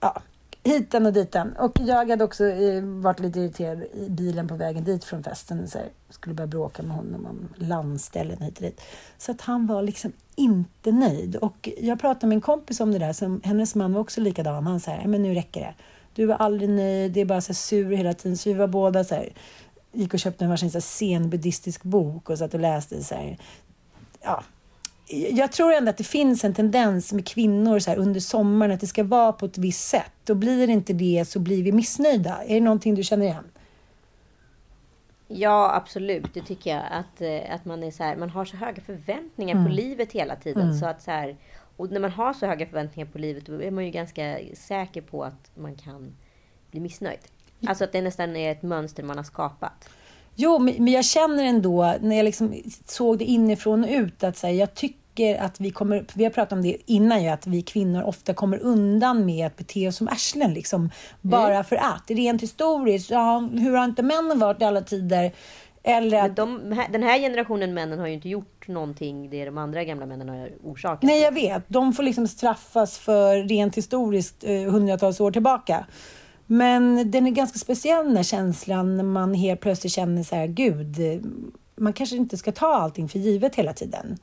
Ja, hitan och ditan. Och jag hade också eh, varit lite irriterad i bilen på vägen dit från festen. Så här, skulle börja bråka med honom om landställen hit och dit. Så att han var liksom inte nöjd. Och jag pratade med en kompis om det där. Som, hennes man var också likadan. Han sa men nu räcker det. Du var aldrig nöjd, det är bara så här sur hela tiden. Så vi var båda så här, gick och köpte en varsin så här zen-buddhistisk bok och satt och läste så här, ja, jag tror ändå att det finns en tendens med kvinnor så här, under sommaren att det ska vara på ett visst sätt. Och blir det inte det så blir vi missnöjda. Är det någonting du känner igen? Ja, absolut. Det tycker jag. Att, eh, att man, är så här, man har så höga förväntningar Mm. på livet hela tiden. Så att så här, och när man har så höga förväntningar på livet då är man ju ganska säker på att man kan bli missnöjd. Alltså att det nästan är ett mönster man har skapat. Jo, men men jag känner ändå, när jag liksom såg det inifrån och ut, att så här, jag tycker att vi kommer, vi har pratat om det innan ju, att vi kvinnor ofta kommer undan med att bete oss som arslen, liksom, bara för att. Rent historiskt, ja, hur har inte männen varit i alla tider? Eller att, de, den här generationen männen har ju inte gjort någonting det de andra gamla männen har orsakat. nej, jag vet, de får liksom straffas för rent historiskt eh, hundratals år tillbaka. Men den är ganska speciell den här känslan när man helt plötsligt känner så här, gud, man kanske inte ska ta allting för givet hela tiden.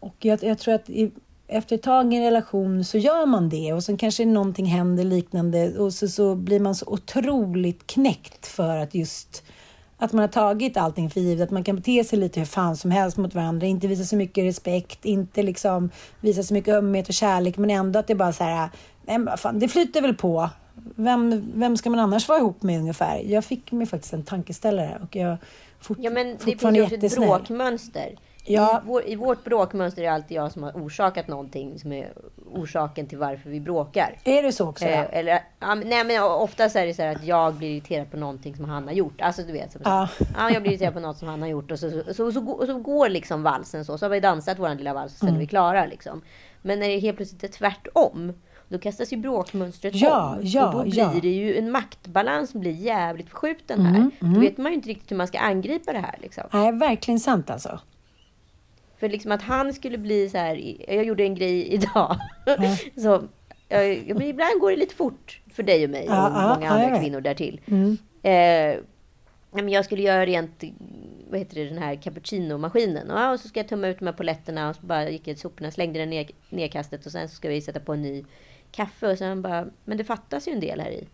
Och jag, jag tror att i, efter ett tag i en relation så gör man det. Och sen kanske någonting händer liknande. Och så, så blir man så otroligt knäckt för att just att man har tagit allting för givet, att man kan bete sig lite hur fan som helst mot varandra, inte visa så mycket respekt, inte liksom visa så mycket ömhet och kärlek, men ändå att det bara så här, nej fan, det flyter väl på. Vem, vem ska man annars vara ihop med ungefär? Jag fick mig faktiskt en tankeställare och jag är fort, Ja, men det finns ju ett bråkmönster. Ja. I, vår, I vårt bråkmönster är det alltid jag som har orsakat någonting som är orsaken till varför vi bråkar. Är det så också? Eh, då? eller, ja, nej, men oftast är det så att jag blir irriterad på någonting som han har gjort. Alltså du vet. Som, Ja. ja, jag blir irriterad på något som han har gjort. Och så, så, så, så, så går liksom valsen så. Så har vi dansat vår lilla vals och sen Mm. är vi klara. Liksom. Men när det helt plötsligt är tvärtom. Då kastas ju bråkmönstret Ja, om. ja, och då blir ja. Mm, det ju en maktbalans som blir jävligt förskjuten här. Då vet man ju inte riktigt hur man ska angripa det här. Liksom. Nej, verkligen sant alltså. För liksom att han skulle bli så här. Jag gjorde en grej idag. så, jag, men ibland går det lite fort för dig och mig och många jag andra vet. kvinnor därtill. Eh, ja, men jag skulle göra rent vad heter det, den här cappuccino-maskinen. Och, och så ska jag tömma ut de här poletterna och så bara gick jag till soporna, slängde den ner, nerkastet och sen så ska vi sätta på en ny kaffe. Och sen bara, men det fattas ju en del här i.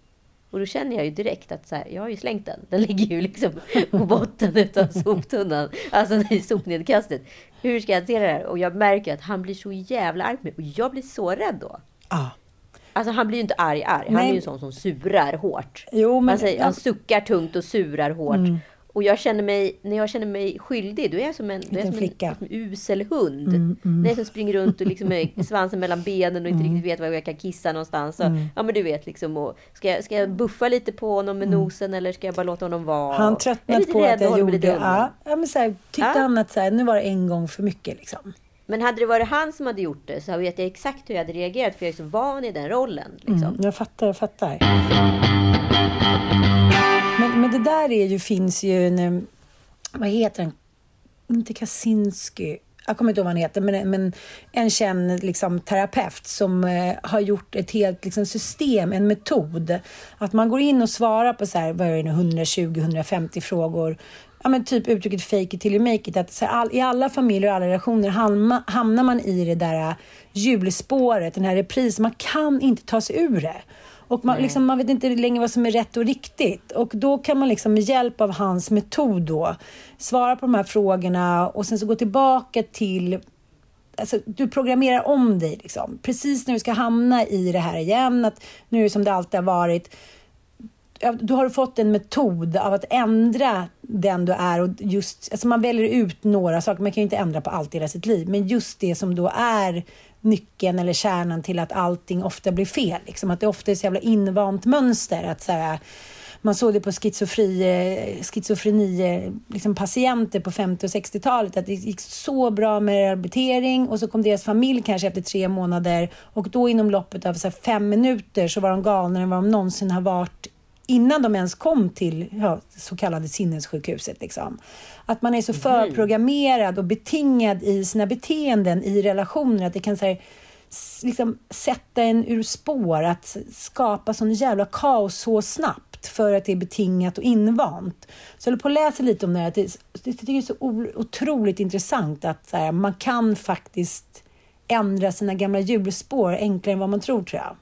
Och då känner jag ju direkt att så här, jag har ju slängt den. Den ligger ju liksom på botten utav soptunnan. Alltså i sopnedkastet. Hur ska jag hantera det här? Och jag märker att han blir så jävla arg på mig. Och jag blir så rädd då. Ja. Alltså han blir ju inte arg arg. Han Nej. är ju en sån som surar hårt. Jo, men- han, säger, han suckar tungt och surar hårt. Mm. Och jag känner mig, när jag känner mig skyldig, då är jag som en, då är som flicka. en, som en usel hund. Mm, När jag som springer runt och liksom med svansen mellan benen och inte riktigt vet var jag kan kissa någonstans. Så, Mm. Ja men du vet liksom. Och ska, jag, ska jag buffa lite på honom med nosen eller ska jag bara låta honom vara? Mm. Han tröttnat lite på att och jag gjorde... Ja, ja, men så här, tyckte Ja. han att så här, nu var det en gång för mycket liksom. Men hade det varit han som hade gjort det så vet jag exakt hur jag hade reagerat. För jag är så van i den rollen. Liksom. Mm, jag fattar, jag fattar. Men, men det där är ju, finns ju en... Eh, vad heter den? Inte Kaczynski. Jag kommer inte ihåg vad han heter, men, men en känd liksom, terapeut som eh, har gjort ett helt liksom, system, en metod. Att man går in och svarar på så här, vad är det nu, 120-150 frågor. Ja, men typ uttrycket fake it till you make it. Att så här, all, I alla familjer och alla relationer hamna, hamnar man i det där eh, hjulspåret, den här reprisen. Man kan inte ta sig ur det. Och man, liksom, man vet inte längre vad som är rätt och riktigt. Och då kan man liksom med hjälp av hans metod då svara på de här frågorna och sen så gå tillbaka till Alltså, du programmerar om dig liksom. precis när du ska hamna i det här igen. Att nu är det som det alltid har varit. Då har du fått en metod av att ändra den du är. Och just, alltså man väljer ut några saker. Man kan ju inte ändra på allt i hela sitt liv. Men just det som då är nyckeln eller kärnan till att allting ofta blir fel. Liksom. Att det ofta är så jävla invant mönster. Att så här, man såg det på schizofri, eh, schizofreni, eh, liksom patienter på 50 och 60-talet, att det gick så bra med rehabilitering och så kom deras familj kanske efter tre månader och då inom loppet av så här fem minuter så var de galnare än vad de någonsin har varit innan de ens kom till ja, så kallade sinnessjukhuset. Liksom. Att man är så förprogrammerad och betingad i sina beteenden i relationer att det kan så här, liksom, sätta en ur spår, att skapa sån jävla kaos så snabbt för att det är betingat och invant. Så jag håller på att läsa lite om det här. Att det, det tycker är så otroligt intressant att här, man kan faktiskt ändra sina gamla hjulspår enklare än vad man tror, tror jag.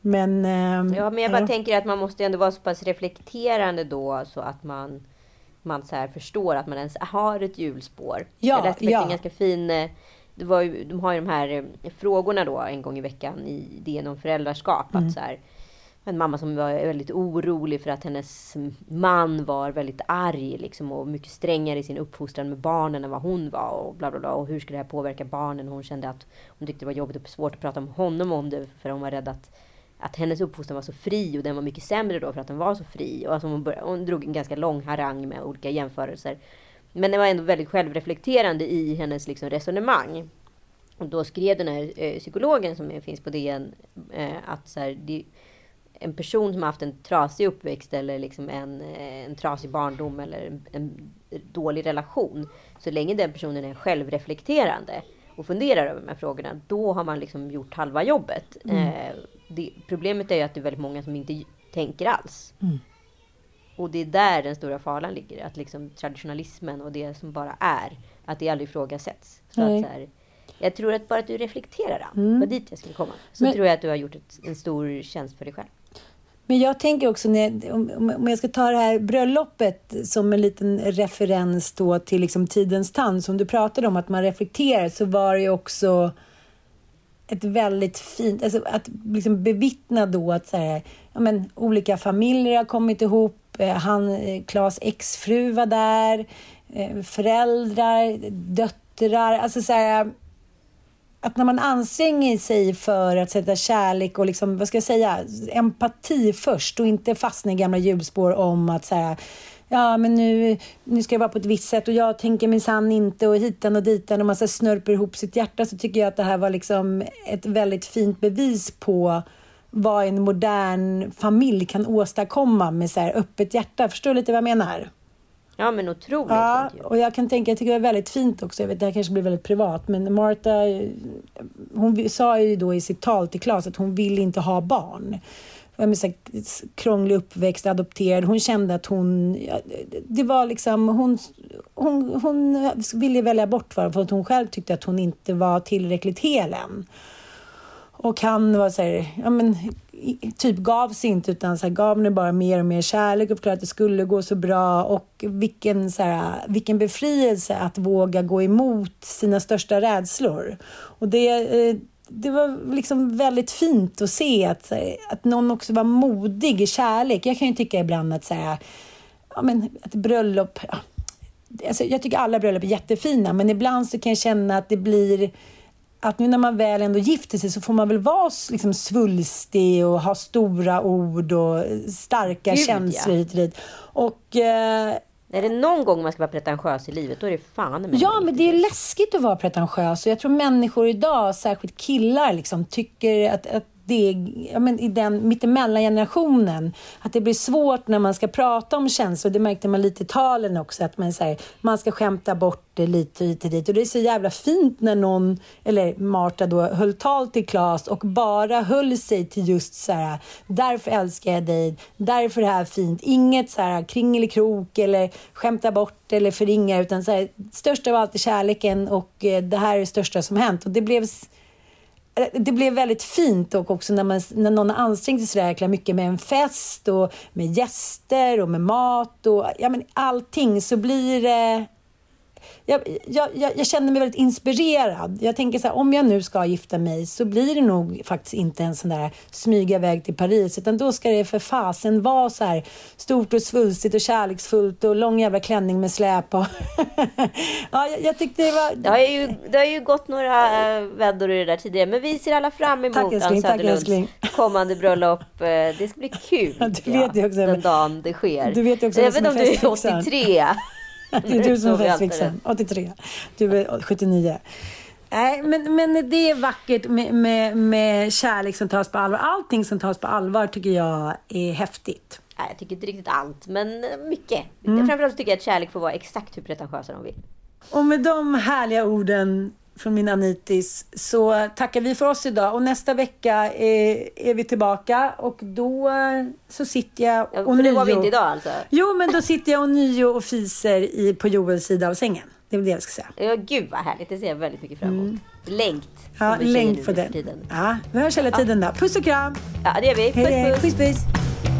Men... ehm, Ja, men jag bara ja. tänker att man måste ändå vara så pass reflekterande då så att man, man så förstår att man ens har ett hjulspår. Ja, jag läste ja. en ganska fin... eh, Det var ju, de har ju de här eh, frågorna då en gång i veckan i DN om föräldraskap. Mm. Att så här, en mamma som var väldigt orolig för att hennes man var väldigt arg liksom, och mycket strängare i sin uppfostran med barnen än vad hon var. Och, bla bla bla, och hur skulle det här påverka barnen? Hon kände att hon tyckte det var jobbigt och svårt att prata med honom om det för hon var rädd att, att hennes uppfostran var så fri och den var mycket sämre då för att den var så fri. Och alltså hon, började, hon drog en ganska lång harang med olika jämförelser. Men det var ändå väldigt självreflekterande i hennes liksom, resonemang. Och då skrev den här eh, psykologen som finns på DN eh, att så här, det, en person som har haft en trasig uppväxt eller liksom en, eh, en trasig barndom eller en, en dålig relation. Så länge den personen är självreflekterande och funderar över de här frågorna, då har man liksom gjort halva jobbet. Mm. Eh, det, problemet är ju att det är väldigt många som inte tänker alls. Mm. Och det är där den stora faran ligger. Att liksom traditionalismen och det som bara är, att det aldrig ifrågasätts. Så Nej. att så här, jag tror att bara att du reflekterar, Ann, Mm. var dit jag skulle komma. Så Men- tror jag att du har gjort ett, en stor tjänst för dig själv. Men jag tänker också, när, om, om- om jag ska ta det här bröllopet som en liten referens då till liksom tidens tand, som du pratade om, att man reflekterar, så var det ju också ett väldigt fint, alltså att liksom bevittna då att så här, ja, men, olika familjer har kommit ihop, eh, han, eh, Klas exfru var där, eh, föräldrar, döttrar, alltså så här, att när man anstränger sig för att sätta kärlek och liksom, vad ska jag säga, empati först och inte fastna i gamla hjulspår om att säga Ja, men nu, nu ska jag vara på ett visst sätt och jag tänker minsann inte och hitan och ditan och man så snörper ihop sitt hjärta så tycker jag att det här var liksom ett väldigt fint bevis på vad en modern familj kan åstadkomma med så här öppet hjärta. Förstår du lite vad jag menar? Ja, men otroligt Ja, och jag kan tänka, jag tycker det är väldigt fint också. Jag vet, det här kanske blir väldigt privat, men Martha, hon sa ju då i sitt tal till Claes att hon vill inte ha barn. Jag menar, så här, krånglig uppväxt, adopterad. Hon kände att hon... Det var liksom... Hon, hon, hon ville välja bort varandra för att hon själv tyckte att hon inte var tillräckligt hel än. Och han var så här, ja men, typ gav sig inte utan så här, gav nu bara mer och mer kärlek och förklarade att det skulle gå så bra. Och vilken, så här, vilken befrielse att våga gå emot sina största rädslor. Och det, eh, det var liksom väldigt fint att se att, att någon också var modig i kärlek. Jag kan ju tycka ibland att, så här, ja, men, att bröllop... Ja, alltså, jag tycker alla bröllop är jättefina, men ibland så kan jag känna att det blir att nu när man väl ändå gifter sig så får man väl vara liksom svulstig och ha stora ord och starka Gud, känslor ja. hit och dit. Och, eh, är det någon gång man ska vara pretentiös i livet, då är det fan med ja, men det är läskigt att vara pretentiös. Och jag tror människor idag, särskilt killar, liksom, tycker att, att det är, ja, men i den mittemellan generationen, att det blir svårt när man ska prata om känslor. Det märkte man lite i talen också, att man, så här, man ska skämta bort det lite hit och dit. Och det är så jävla fint när någon, eller Marta då, höll tal till Claes och bara höll sig till just så här, därför älskar jag dig, därför är det här fint. Inget så här kringelikrok eller skämta bort eller förringa, utan så här, störst av allt är kärleken och eh, det här är det största som hänt. Och det blev Eh, det blev väldigt fint och också när, man, när någon har ansträngt sig så jäkla mycket med en fest och med gäster och med mat och ja, men allting så blir det... Jag, jag, jag, jag känner mig väldigt inspirerad. Jag tänker så här, om jag nu ska gifta mig så blir det nog faktiskt inte en sån där smyga iväg till Paris utan då ska det för fasen vara så här stort och svulstigt och kärleksfullt och lång jävla klänning med släp och... ja, jag, jag tyckte det var... Det har, ju, det har ju gått några eh, vändor i det där tidigare, men vi ser alla fram emot Tack, älskling, Ann tack, Söderlunds kommande bröllop. Eh, Det ska bli kul, Ja, du vet ju också, den men- dagen det sker. Du vet ju också Även om du är festfixaren. 83. Det är du som är festfixaren. 83. Du är 79. Nej, men, men det är vackert med, med, med kärlek som tas på allvar. Allting som tas på allvar tycker jag är häftigt. Nej, jag tycker inte riktigt allt, men mycket. Mm. Framförallt tycker jag att kärlek får vara exakt hur pretentiösa de vill. Och med de härliga orden från min Anitis så tackar vi för oss idag. Och nästa vecka är, är vi tillbaka och då eh, så sitter jag Ja, och det var vi inte idag alltså. Jo, men då sitter jag och nio och fiser i, på Joels sida av sängen. Det är väl det jag ska säga. Ja, gud vad härligt. Det ser jag väldigt mycket fram emot. Längt. Mm. Ja, nu för för det. tiden. Ja, vi hörs hela tiden då. Puss och kram! Ja, det gör vi. Puss, hej. puss. puss, puss.